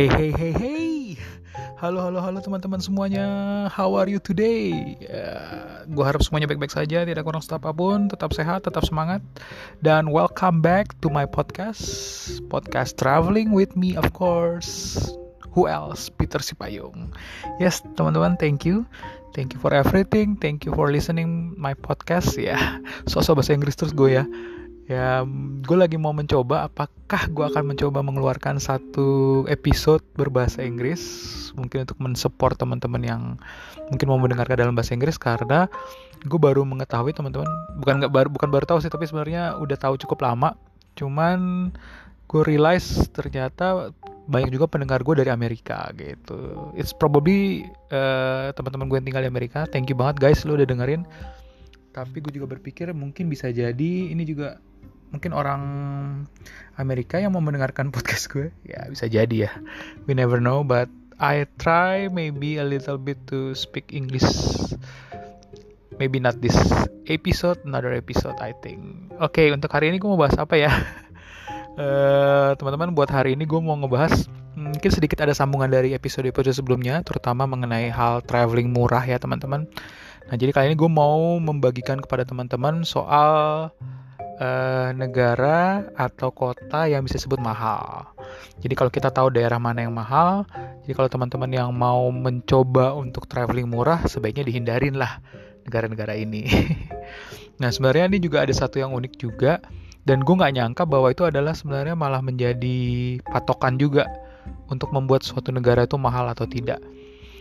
Hey hey hey hey. Halo halo halo teman-teman semuanya. How are you today? Uh, gue harap semuanya baik-baik saja Tidak kurang apa pun Tetap sehat, tetap semangat. Dan welcome back to my podcast Podcast Traveling with me of course. Who else? Peter Sipayung. Yes teman-teman thank you. Thank you for everything. Thank you for listening my podcast Ya. Yeah. Sosok bahasa Inggris terus gue ya ya gue lagi mau mencoba apakah gue akan mencoba mengeluarkan satu episode berbahasa Inggris mungkin untuk mensupport teman-teman yang mungkin mau mendengarkan dalam bahasa Inggris karena gue baru mengetahui teman-teman bukan nggak baru bukan baru tahu sih tapi sebenarnya udah tahu cukup lama. Cuman gue realize ternyata banyak juga pendengar gue dari Amerika gitu. It's probably uh, teman-teman gue yang tinggal di Amerika. Thank you banget guys lo udah dengerin tapi gue juga berpikir mungkin bisa jadi ini juga mungkin orang Amerika yang mau mendengarkan podcast gue ya bisa jadi ya. We never know but I try maybe a little bit to speak English. Maybe not this episode another episode I think. Oke okay, untuk hari ini gue mau bahas apa ya? Teman teman-teman buat hari ini gue mau ngebahas mungkin sedikit ada sambungan dari episode-episode sebelumnya terutama mengenai hal traveling murah ya teman-teman nah jadi kali ini gue mau membagikan kepada teman-teman soal uh, negara atau kota yang bisa disebut mahal. Jadi kalau kita tahu daerah mana yang mahal, jadi kalau teman-teman yang mau mencoba untuk traveling murah, sebaiknya dihindarin lah negara-negara ini. nah sebenarnya ini juga ada satu yang unik juga, dan gue nggak nyangka bahwa itu adalah sebenarnya malah menjadi patokan juga untuk membuat suatu negara itu mahal atau tidak.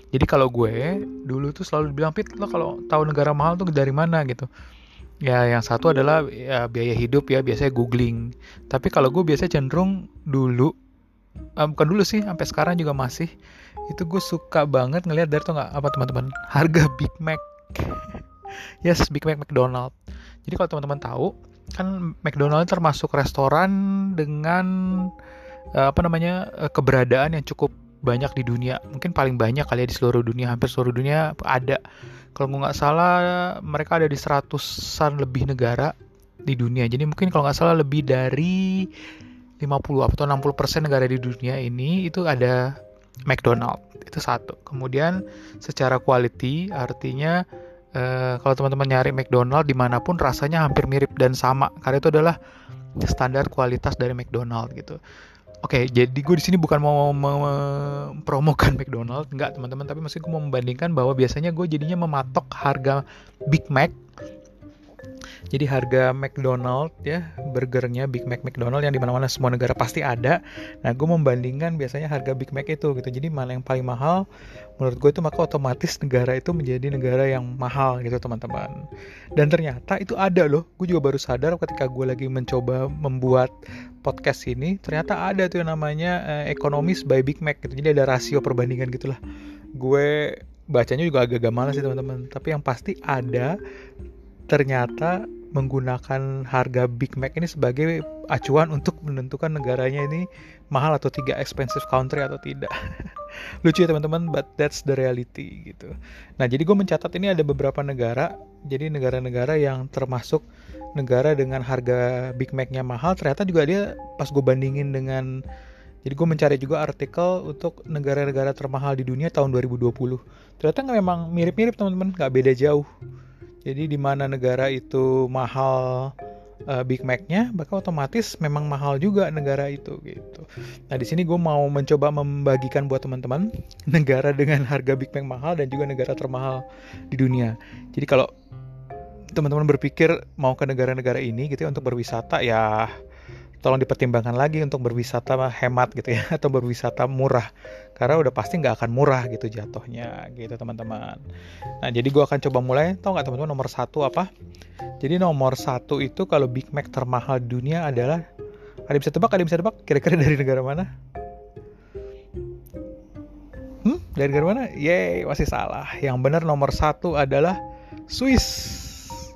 Jadi kalau gue dulu tuh selalu bilang Pit lo kalau tahu negara mahal tuh dari mana gitu Ya, yang satu adalah ya, biaya hidup ya, biasanya googling. Tapi kalau gue biasanya cenderung dulu, uh, bukan dulu sih, sampai sekarang juga masih, itu gue suka banget ngelihat dari tuh nggak apa teman-teman, harga Big Mac. yes, Big Mac McDonald. Jadi kalau teman-teman tahu, kan McDonald termasuk restoran dengan uh, apa namanya uh, keberadaan yang cukup banyak di dunia mungkin paling banyak kali ya di seluruh dunia hampir seluruh dunia ada. Kalau nggak salah mereka ada di seratusan lebih negara di dunia. Jadi mungkin kalau nggak salah lebih dari 50 atau 60 persen negara di dunia ini itu ada McDonald. Itu satu. Kemudian secara quality artinya eh, kalau teman-teman nyari McDonald di mana pun rasanya hampir mirip dan sama. Karena itu adalah standar kualitas dari McDonald gitu Oke, okay, jadi gue di sini bukan mau mempromokan McDonald, enggak teman-teman, tapi masih gue mau membandingkan bahwa biasanya gue jadinya mematok harga Big Mac. Jadi harga McDonald ya, burgernya Big Mac McDonald yang di mana-mana semua negara pasti ada. Nah, gue membandingkan biasanya harga Big Mac itu gitu. Jadi mana yang paling mahal, menurut gue itu maka otomatis negara itu menjadi negara yang mahal gitu teman-teman. Dan ternyata itu ada loh. Gue juga baru sadar ketika gue lagi mencoba membuat podcast ini ternyata ada tuh yang namanya uh, ekonomis by Big Mac gitu. Jadi ada rasio perbandingan gitulah. Gue bacanya juga agak-agak malas sih teman-teman. Tapi yang pasti ada ternyata menggunakan harga Big Mac ini sebagai acuan untuk menentukan negaranya ini mahal atau tidak expensive country atau tidak. Lucu ya teman-teman, but that's the reality gitu. Nah, jadi gue mencatat ini ada beberapa negara, jadi negara-negara yang termasuk negara dengan harga Big Mac-nya mahal ternyata juga dia pas gue bandingin dengan jadi gue mencari juga artikel untuk negara-negara termahal di dunia tahun 2020 ternyata memang mirip-mirip teman-teman nggak beda jauh jadi di mana negara itu mahal uh, Big Mac-nya, maka otomatis memang mahal juga negara itu gitu. Nah di sini gue mau mencoba membagikan buat teman-teman negara dengan harga Big Mac mahal dan juga negara termahal di dunia. Jadi kalau teman-teman berpikir mau ke negara-negara ini gitu ya untuk berwisata ya tolong dipertimbangkan lagi untuk berwisata hemat gitu ya atau berwisata murah. Karena udah pasti nggak akan murah gitu jatuhnya gitu teman-teman. Nah jadi gue akan coba mulai. Tau nggak teman-teman nomor satu apa? Jadi nomor satu itu kalau Big Mac termahal dunia adalah ada bisa tebak ada bisa tebak? Kira-kira dari negara mana? Hmm dari negara mana? Yeay masih salah. Yang benar nomor satu adalah Swiss.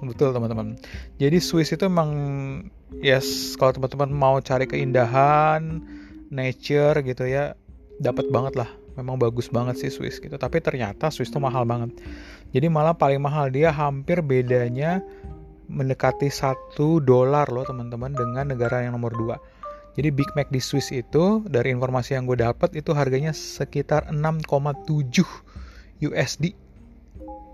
Betul teman-teman. Jadi Swiss itu emang yes kalau teman-teman mau cari keindahan nature gitu ya dapat banget lah. Memang bagus banget sih Swiss gitu. Tapi ternyata Swiss itu mahal banget. Jadi malah paling mahal. Dia hampir bedanya mendekati satu dolar loh teman-teman dengan negara yang nomor dua. Jadi Big Mac di Swiss itu dari informasi yang gue dapat itu harganya sekitar 6,7 USD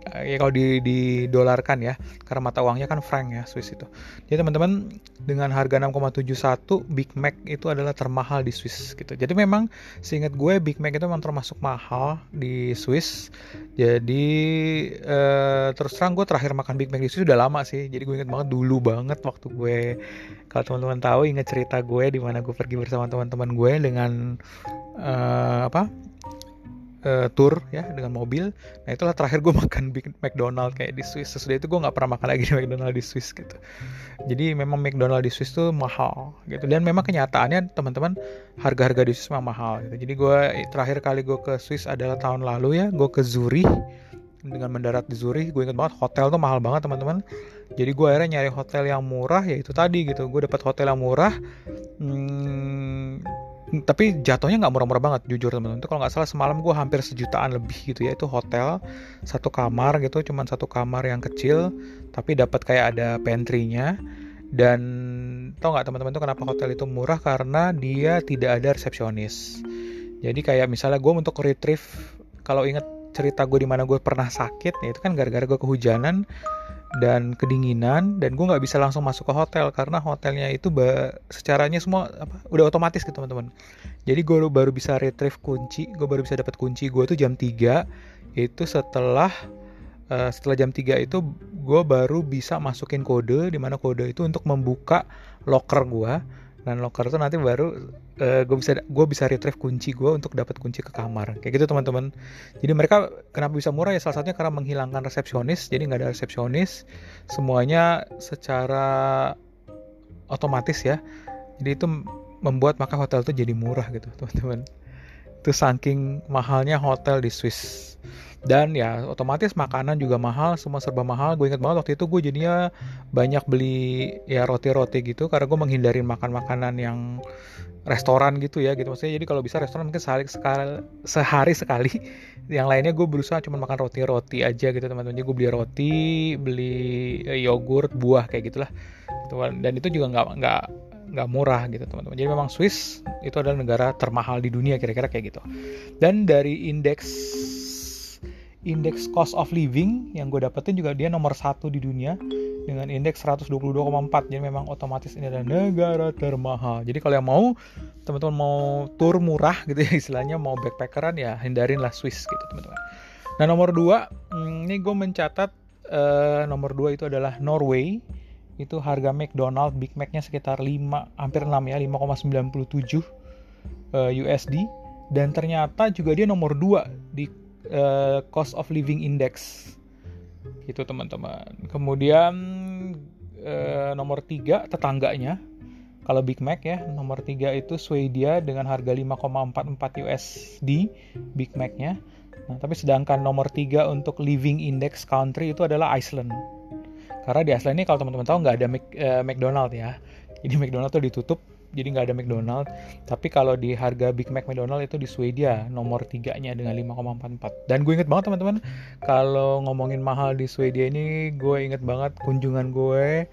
ya kalau di didolarkan ya karena mata uangnya kan franc ya Swiss itu. Jadi teman-teman dengan harga 6,71 Big Mac itu adalah termahal di Swiss gitu. Jadi memang seingat gue Big Mac itu memang termasuk mahal di Swiss. Jadi eh, terus terang gue terakhir makan Big Mac di Swiss udah lama sih. Jadi gue inget banget dulu banget waktu gue kalau teman-teman tahu inget cerita gue di mana gue pergi bersama teman-teman gue dengan uh, apa uh, tour ya dengan mobil. Nah itulah terakhir gue makan Big McDonald kayak di Swiss. Sesudah itu gue nggak pernah makan lagi di McDonald di Swiss gitu. Jadi memang McDonald di Swiss tuh mahal gitu. Dan memang kenyataannya teman-teman harga-harga di Swiss memang mahal gitu. Jadi gue terakhir kali gue ke Swiss adalah tahun lalu ya. Gue ke Zurich dengan mendarat di Zurich. Gue inget banget hotel tuh mahal banget teman-teman. Jadi gue akhirnya nyari hotel yang murah ya itu tadi gitu. Gue dapat hotel yang murah. Hmm, tapi jatuhnya nggak murah-murah banget jujur teman-teman. Itu kalau nggak salah semalam gue hampir sejutaan lebih gitu ya itu hotel. Satu kamar gitu cuman satu kamar yang kecil tapi dapat kayak ada pantry-nya. Dan tau nggak teman-teman itu kenapa hotel itu murah? Karena dia tidak ada resepsionis. Jadi kayak misalnya gue untuk retrieve kalau inget cerita gue di mana gue pernah sakit ya itu kan gara-gara gue kehujanan dan kedinginan dan gue nggak bisa langsung masuk ke hotel karena hotelnya itu secaranya semua apa udah otomatis gitu teman-teman. Jadi gue baru bisa retrieve kunci gue baru bisa dapat kunci gue tuh jam 3 itu setelah uh, setelah jam 3 itu gue baru bisa masukin kode di mana kode itu untuk membuka locker gue dan locker itu nanti baru uh, eh, gue bisa gue bisa retrieve kunci gue untuk dapat kunci ke kamar. Kayak gitu teman-teman. Jadi mereka kenapa bisa murah? Ya salah satunya karena menghilangkan resepsionis. Jadi nggak ada resepsionis. Semuanya secara otomatis ya. Jadi itu membuat maka hotel itu jadi murah gitu teman-teman itu saking mahalnya hotel di Swiss. Dan ya otomatis makanan juga mahal semua serba mahal. Gue inget banget waktu itu gue jadinya banyak beli ya roti-roti gitu karena gue menghindari makan makanan yang restoran gitu ya gitu. Maksudnya jadi kalau bisa restoran mungkin sehari sekali sehari sekali. Yang lainnya gue berusaha cuma makan roti-roti aja gitu teman-teman. Jadi gue beli roti beli eh, yogurt buah kayak gitulah. Gitu. dan itu juga nggak nggak nggak murah gitu teman-teman. Jadi memang Swiss itu adalah negara termahal di dunia kira-kira kayak gitu. Dan dari indeks indeks cost of living yang gue dapetin juga dia nomor satu di dunia dengan indeks 122,4 jadi memang otomatis ini adalah negara termahal. Jadi kalau yang mau teman-teman mau tour murah gitu ya istilahnya mau backpackeran ya hindarin lah Swiss gitu teman-teman. Nah nomor dua hmm, ini gue mencatat uh, nomor dua itu adalah Norway itu harga McDonald Big Mac-nya sekitar 5 hampir 6 ya 5,97 uh, USD dan ternyata juga dia nomor 2 di uh, cost of living index. Gitu teman-teman. Kemudian uh, nomor tiga tetangganya. Kalau Big Mac ya nomor tiga itu Swedia dengan harga 5,44 USD Big Mac-nya. Nah tapi sedangkan nomor tiga untuk living index country itu adalah Iceland karena di Iceland ini kalau teman-teman tahu nggak ada Mac, uh, McDonald ya. Jadi McDonald tuh ditutup jadi nggak ada McDonald. Tapi kalau di harga Big Mac McDonald itu di Swedia nomor tiganya dengan 5,44 dan gue inget banget teman-teman kalau ngomongin mahal di Swedia ini gue inget banget kunjungan gue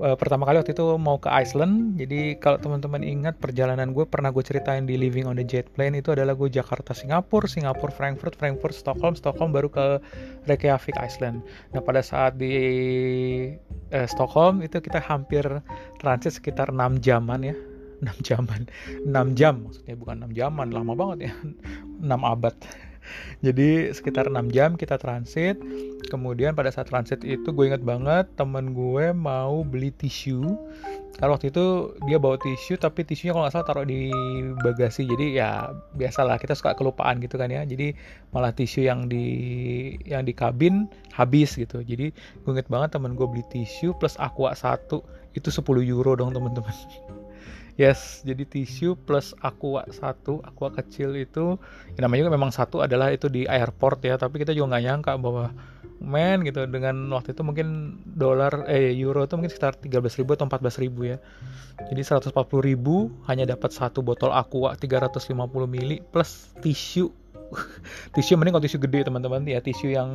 uh, pertama kali waktu itu mau ke Iceland. Jadi kalau teman-teman ingat perjalanan gue pernah gue ceritain di Living on the Jet Plane itu adalah gue Jakarta Singapura Singapura Frankfurt Frankfurt Stockholm Stockholm baru ke Reykjavik Iceland. Nah pada saat di uh, Stockholm itu kita hampir transit sekitar 6 jaman ya. 6 jaman. 6 jam maksudnya bukan 6 jaman lama banget ya. 6 abad jadi sekitar 6 jam kita transit. Kemudian pada saat transit itu gue inget banget temen gue mau beli tisu. Karena waktu itu dia bawa tisu tapi tisunya kalau nggak salah taruh di bagasi. Jadi ya biasalah kita suka kelupaan gitu kan ya. Jadi malah tisu yang di yang di kabin habis gitu. Jadi gue inget banget temen gue beli tisu plus aqua satu. Itu 10 euro dong teman-teman Yes, jadi tisu plus aqua satu, aqua kecil itu, ya namanya juga memang satu adalah itu di airport ya, tapi kita juga nggak nyangka bahwa men gitu dengan waktu itu mungkin dolar eh euro itu mungkin sekitar 13.000 atau 14.000 ya. Jadi 140.000 hanya dapat satu botol aqua 350 ml plus tisu. tisu mending kalau tisu gede teman-teman ya, tisu yang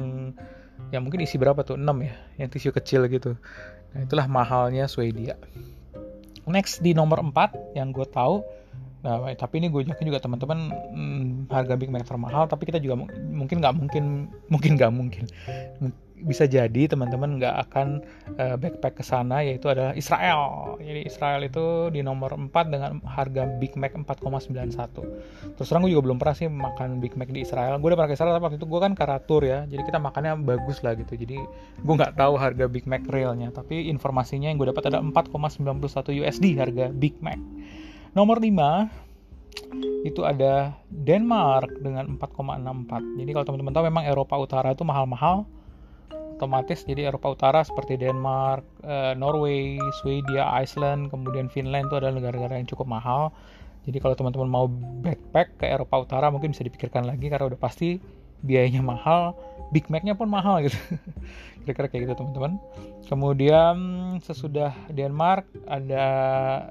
yang mungkin isi berapa tuh? 6 ya, yang tisu kecil gitu. Nah, itulah mahalnya Swedia. Next di nomor 4 yang gue tahu Nah, tapi ini gue yakin juga teman-teman hmm, harga Big Mac termahal, tapi kita juga mungkin nggak mungkin mungkin nggak mungkin bisa jadi teman-teman nggak akan uh, backpack ke sana yaitu adalah Israel. Jadi Israel itu di nomor 4 dengan harga Big Mac 4,91. Terus terang gue juga belum pernah sih makan Big Mac di Israel. Gue udah pernah ke Israel tapi waktu itu gue kan karatur ya. Jadi kita makannya bagus lah gitu. Jadi gue nggak tahu harga Big Mac realnya. Tapi informasinya yang gue dapat ada 4,91 USD harga Big Mac. Nomor 5 itu ada Denmark dengan 4,64. Jadi kalau teman-teman tahu memang Eropa Utara itu mahal-mahal otomatis jadi Eropa Utara seperti Denmark, uh, Norway, Swedia, Iceland, kemudian Finland itu adalah negara-negara yang cukup mahal. Jadi kalau teman-teman mau backpack ke Eropa Utara mungkin bisa dipikirkan lagi karena udah pasti biayanya mahal, Big Mac-nya pun mahal gitu. Kira-kira kayak gitu teman-teman. Kemudian sesudah Denmark ada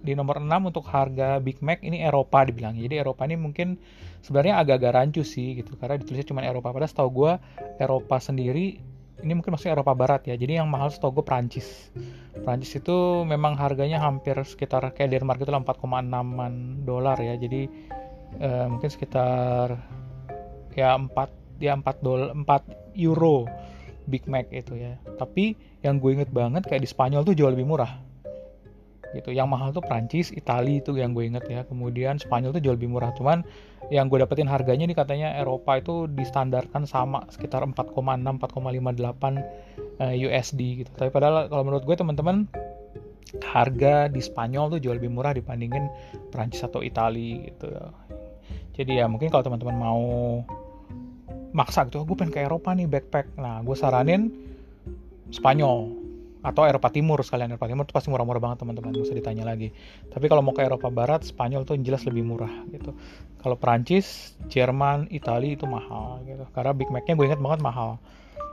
di nomor 6 untuk harga Big Mac ini Eropa dibilang. Jadi Eropa ini mungkin sebenarnya agak-agak rancu sih gitu karena ditulisnya cuma Eropa. Padahal setahu gue Eropa sendiri ini mungkin maksudnya Eropa Barat ya. Jadi yang mahal setahu gue Prancis Prancis itu memang harganya hampir sekitar kayak Denmark itu 4,6an dolar ya. Jadi eh, mungkin sekitar ya 4 ya 4 dolar 4 euro Big Mac itu ya. Tapi yang gue inget banget kayak di Spanyol tuh jauh lebih murah. Gitu. Yang mahal tuh Prancis Italia itu yang gue inget ya. Kemudian Spanyol tuh jauh lebih murah. Cuman yang gue dapetin harganya ini katanya Eropa itu distandarkan sama sekitar 4,6 4,58 USD gitu. Tapi padahal kalau menurut gue teman-teman harga di Spanyol tuh jauh lebih murah dibandingin Prancis atau Italia gitu. Jadi ya mungkin kalau teman-teman mau maksa gitu oh, gue pengen ke Eropa nih backpack. Nah gue saranin Spanyol atau Eropa Timur sekalian. Eropa Timur itu pasti murah-murah banget teman-teman. Nggak usah ditanya lagi. Tapi kalau mau ke Eropa Barat Spanyol tuh jelas lebih murah gitu. Kalau Perancis Jerman Italia itu mahal gitu. Karena Big Mac-nya gue inget banget mahal.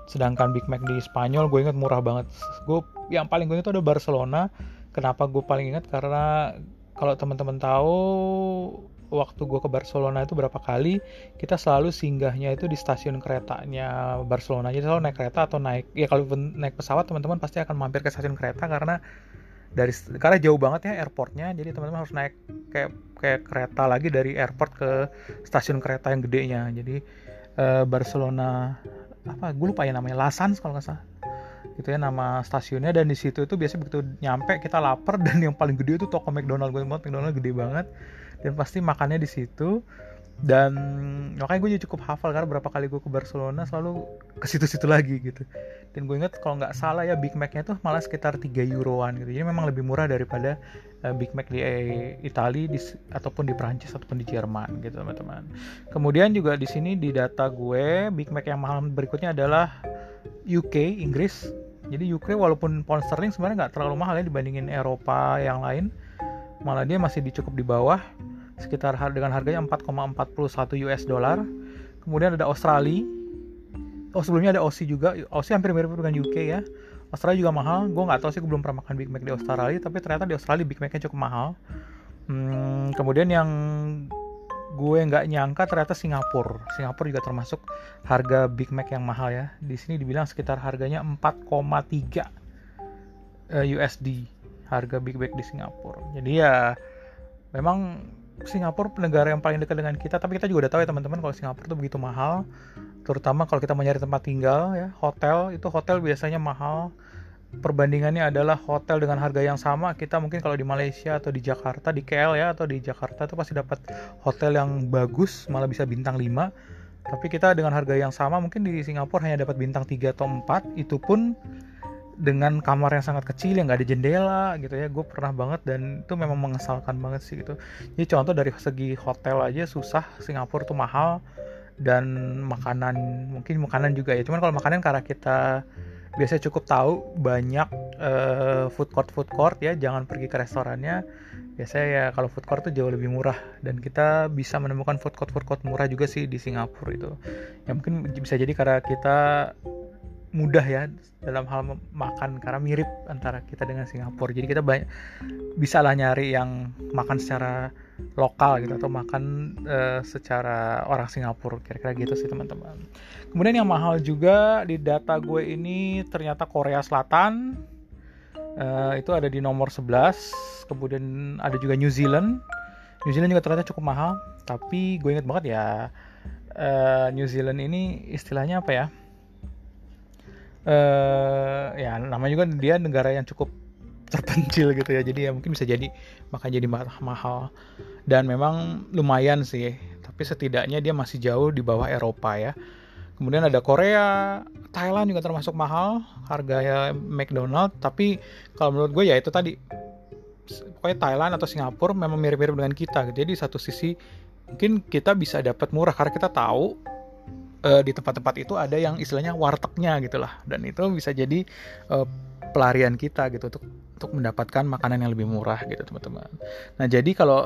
Sedangkan Big Mac di Spanyol gue inget murah banget. Gue yang paling gue inget itu ada Barcelona. Kenapa gue paling inget karena kalau teman-teman tahu waktu gue ke Barcelona itu berapa kali kita selalu singgahnya itu di stasiun keretanya Barcelona. Jadi selalu naik kereta atau naik ya kalau naik pesawat teman-teman pasti akan mampir ke stasiun kereta karena dari karena jauh banget ya airportnya jadi teman-teman harus naik kayak kayak kereta lagi dari airport ke stasiun kereta yang gedenya. Jadi uh, Barcelona apa gue lupa ya namanya Lasans kalau nggak salah. Gitu ya nama stasiunnya. Dan di situ itu biasanya begitu nyampe kita lapar dan yang paling gede itu toko McDonald. Gue banget McDonald gede banget dan pasti makannya di situ. Dan makanya gue juga cukup hafal karena berapa kali gue ke Barcelona selalu ke situ-situ lagi gitu. Dan gue inget kalau nggak salah ya Big Mac-nya tuh malah sekitar 3 euroan gitu. Jadi memang lebih murah daripada uh, Big Mac di eh, Italia di, ataupun di Prancis ataupun di Jerman gitu teman-teman. Kemudian juga di sini di data gue Big Mac yang mahal berikutnya adalah UK Inggris. Jadi UK walaupun pound sterling sebenarnya nggak terlalu mahal ya dibandingin Eropa yang lain malah dia masih dicukup di bawah sekitar dengan harganya 4,41 US dollar. Kemudian ada Australia. Oh sebelumnya ada Aussie juga. Aussie hampir mirip dengan UK ya. Australia juga mahal. Gue nggak tahu sih gue belum pernah makan Big Mac di Australia, tapi ternyata di Australia Big Mac-nya cukup mahal. Hmm, kemudian yang gue nggak nyangka ternyata Singapura. Singapura juga termasuk harga Big Mac yang mahal ya. Di sini dibilang sekitar harganya 4,3 USD harga Big Mac di Singapura. Jadi ya memang Singapura negara yang paling dekat dengan kita tapi kita juga udah tahu ya teman-teman kalau Singapura itu begitu mahal. Terutama kalau kita mau nyari tempat tinggal ya hotel itu hotel biasanya mahal. Perbandingannya adalah hotel dengan harga yang sama kita mungkin kalau di Malaysia atau di Jakarta di KL ya atau di Jakarta itu pasti dapat hotel yang bagus malah bisa bintang 5 tapi kita dengan harga yang sama mungkin di Singapura hanya dapat bintang 3 atau 4 itu pun dengan kamar yang sangat kecil yang nggak ada jendela gitu ya. Gue pernah banget dan itu memang mengesalkan banget sih gitu. Jadi contoh dari segi hotel aja susah Singapura tuh mahal dan makanan mungkin makanan juga ya. Cuman kalau makanan karena kita biasanya cukup tahu banyak uh, food court food court ya jangan pergi ke restorannya. Biasanya ya kalau food court tuh jauh lebih murah dan kita bisa menemukan food court food court murah juga sih di Singapura itu. Ya mungkin bisa jadi karena kita mudah ya dalam hal makan karena mirip antara kita dengan Singapura. Jadi kita banyak bisa lah nyari yang makan secara lokal gitu atau makan uh, secara orang Singapura kira-kira gitu sih teman-teman. Kemudian yang mahal juga di data gue ini ternyata Korea Selatan uh, itu ada di nomor 11 kemudian ada juga New Zealand. New Zealand juga ternyata cukup mahal tapi gue inget banget ya uh, New Zealand ini istilahnya apa ya uh, ya namanya juga dia negara yang cukup terpencil gitu ya. Jadi ya mungkin bisa jadi maka jadi mahal. Dan memang lumayan sih tapi setidaknya dia masih jauh di bawah Eropa ya. Kemudian ada Korea Thailand juga termasuk mahal harganya McDonald. Tapi kalau menurut gue ya itu tadi pokoknya Thailand atau Singapura memang mirip-mirip dengan kita gitu. jadi satu sisi mungkin kita bisa dapat murah karena kita tahu uh, di tempat-tempat itu ada yang istilahnya wartegnya gitulah dan itu bisa jadi uh, pelarian kita gitu untuk untuk mendapatkan makanan yang lebih murah gitu teman-teman. Nah jadi kalau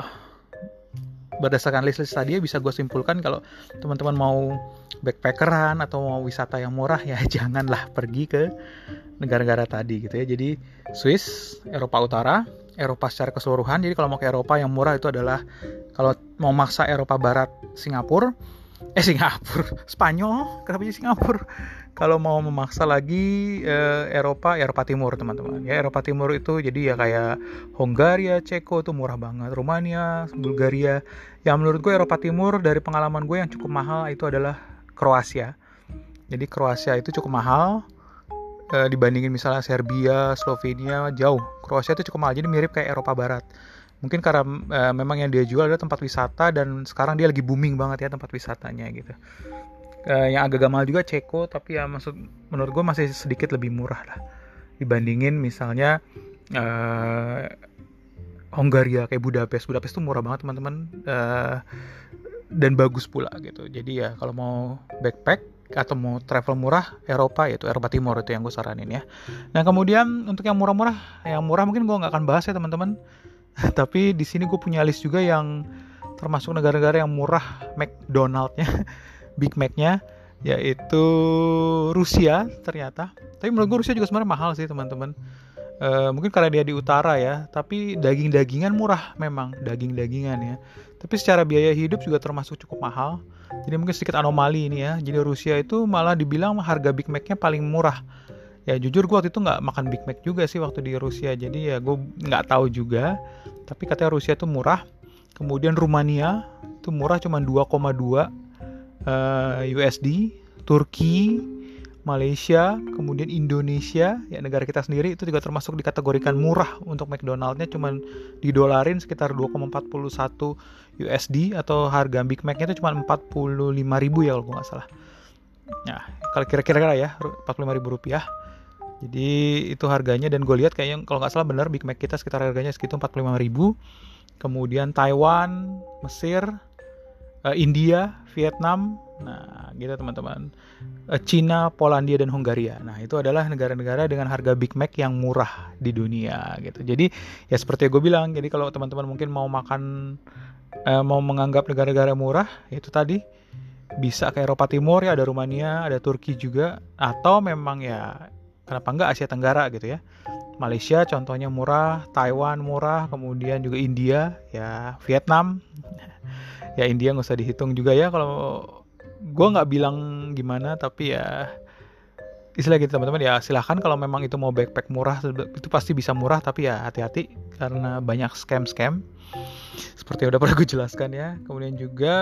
berdasarkan list-list tadi ya bisa gue simpulkan kalau teman-teman mau backpackeran atau mau wisata yang murah ya janganlah pergi ke negara-negara tadi gitu ya. Jadi Swiss, Eropa Utara, Eropa secara keseluruhan. Jadi kalau mau ke Eropa yang murah itu adalah kalau mau maksa Eropa Barat, Singapura, eh Singapura, Spanyol, kenapa jadi Singapura? kalau mau memaksa lagi eh, Eropa Eropa Timur teman-teman. Ya Eropa Timur itu jadi ya kayak Hongaria Ceko itu murah banget. Rumania Bulgaria. Yang menurut gue Eropa Timur dari pengalaman gue yang cukup mahal itu adalah Kroasia. Jadi Kroasia itu cukup mahal eh, dibandingin misalnya Serbia Slovenia jauh. Kroasia itu cukup mahal jadi mirip kayak Eropa Barat mungkin karena eh, memang yang dia jual adalah tempat wisata dan sekarang dia lagi booming banget ya tempat wisatanya gitu. Uh, yang agak gamal juga Ceko tapi ya maksud menurut gue masih sedikit lebih murah lah dibandingin misalnya uh, Hongaria. Kayak Budapest. Budapest tuh murah banget teman-teman. Uh, dan bagus pula gitu. Jadi ya kalau mau backpack atau mau travel murah Eropa yaitu Eropa Timur itu yang gue saranin ya. Nah kemudian untuk yang murah-murah yang murah mungkin gue nggak akan bahas ya teman-teman tapi di sini gue punya list juga yang termasuk negara-negara yang murah McDonaldnya Big Mac-nya yaitu Rusia ternyata. Tapi menurut gue Rusia juga sebenarnya mahal sih teman-teman. Uh, mungkin karena dia di utara ya, tapi daging-dagingan murah memang daging-dagingan ya. Tapi secara biaya hidup juga termasuk cukup mahal. Jadi mungkin sedikit anomali ini ya. Jadi Rusia itu malah dibilang harga Big Mac-nya paling murah. Ya jujur gue waktu itu nggak makan Big Mac juga sih waktu di Rusia. Jadi ya gue nggak tahu juga. Tapi katanya Rusia itu murah. Kemudian Rumania itu murah cuma 2,2 uh, USD, Turki, Malaysia, kemudian Indonesia, ya negara kita sendiri itu juga termasuk dikategorikan murah untuk McDonald's-nya cuman didolarin sekitar 2,41 USD atau harga Big Mac-nya itu cuma 45 ribu ya kalau gue nggak salah. Nah, kalau kira-kira ya 45 ribu rupiah. Jadi itu harganya dan gue lihat kayaknya kalau nggak salah benar Big Mac kita sekitar harganya segitu 45 ribu. Kemudian Taiwan, Mesir, uh, India, Vietnam, nah gitu teman-teman. Uh, Cina, Polandia dan Hungaria. Nah itu adalah negara-negara dengan harga Big Mac yang murah di dunia gitu. Jadi ya seperti gue bilang, jadi kalau teman-teman mungkin mau makan, uh, mau menganggap negara-negara murah, itu tadi bisa ke Eropa Timur ya ada Rumania, ada Turki juga, atau memang ya kenapa enggak Asia Tenggara gitu ya. Malaysia contohnya murah, Taiwan murah, kemudian juga India, ya Vietnam. Ya India nggak usah dihitung juga ya kalau gue nggak bilang gimana tapi ya istilah gitu teman-teman. Ya silahkan kalau memang itu mau backpack murah itu pasti bisa murah tapi ya hati-hati karena banyak scam-scam. Seperti yang udah pernah gue jelaskan ya. Kemudian juga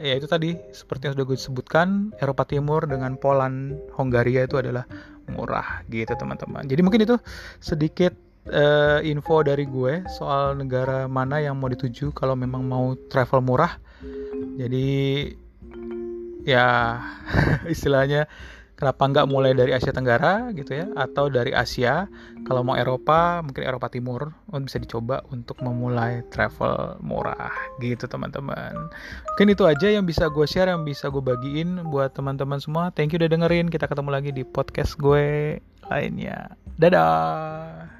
ya itu tadi seperti yang sudah gue sebutkan Eropa Timur dengan Poland Hongaria itu adalah murah gitu teman-teman. Jadi mungkin itu sedikit uh, info dari gue soal negara mana yang mau dituju kalau memang mau travel murah. Jadi ya istilahnya kenapa nggak mulai dari Asia Tenggara gitu ya atau dari Asia kalau mau Eropa mungkin Eropa Timur oh, bisa dicoba untuk memulai travel murah gitu teman-teman. Mungkin itu aja yang bisa gue share yang bisa gue bagiin buat teman-teman semua. Thank you udah dengerin kita ketemu lagi di podcast gue lainnya. Dadah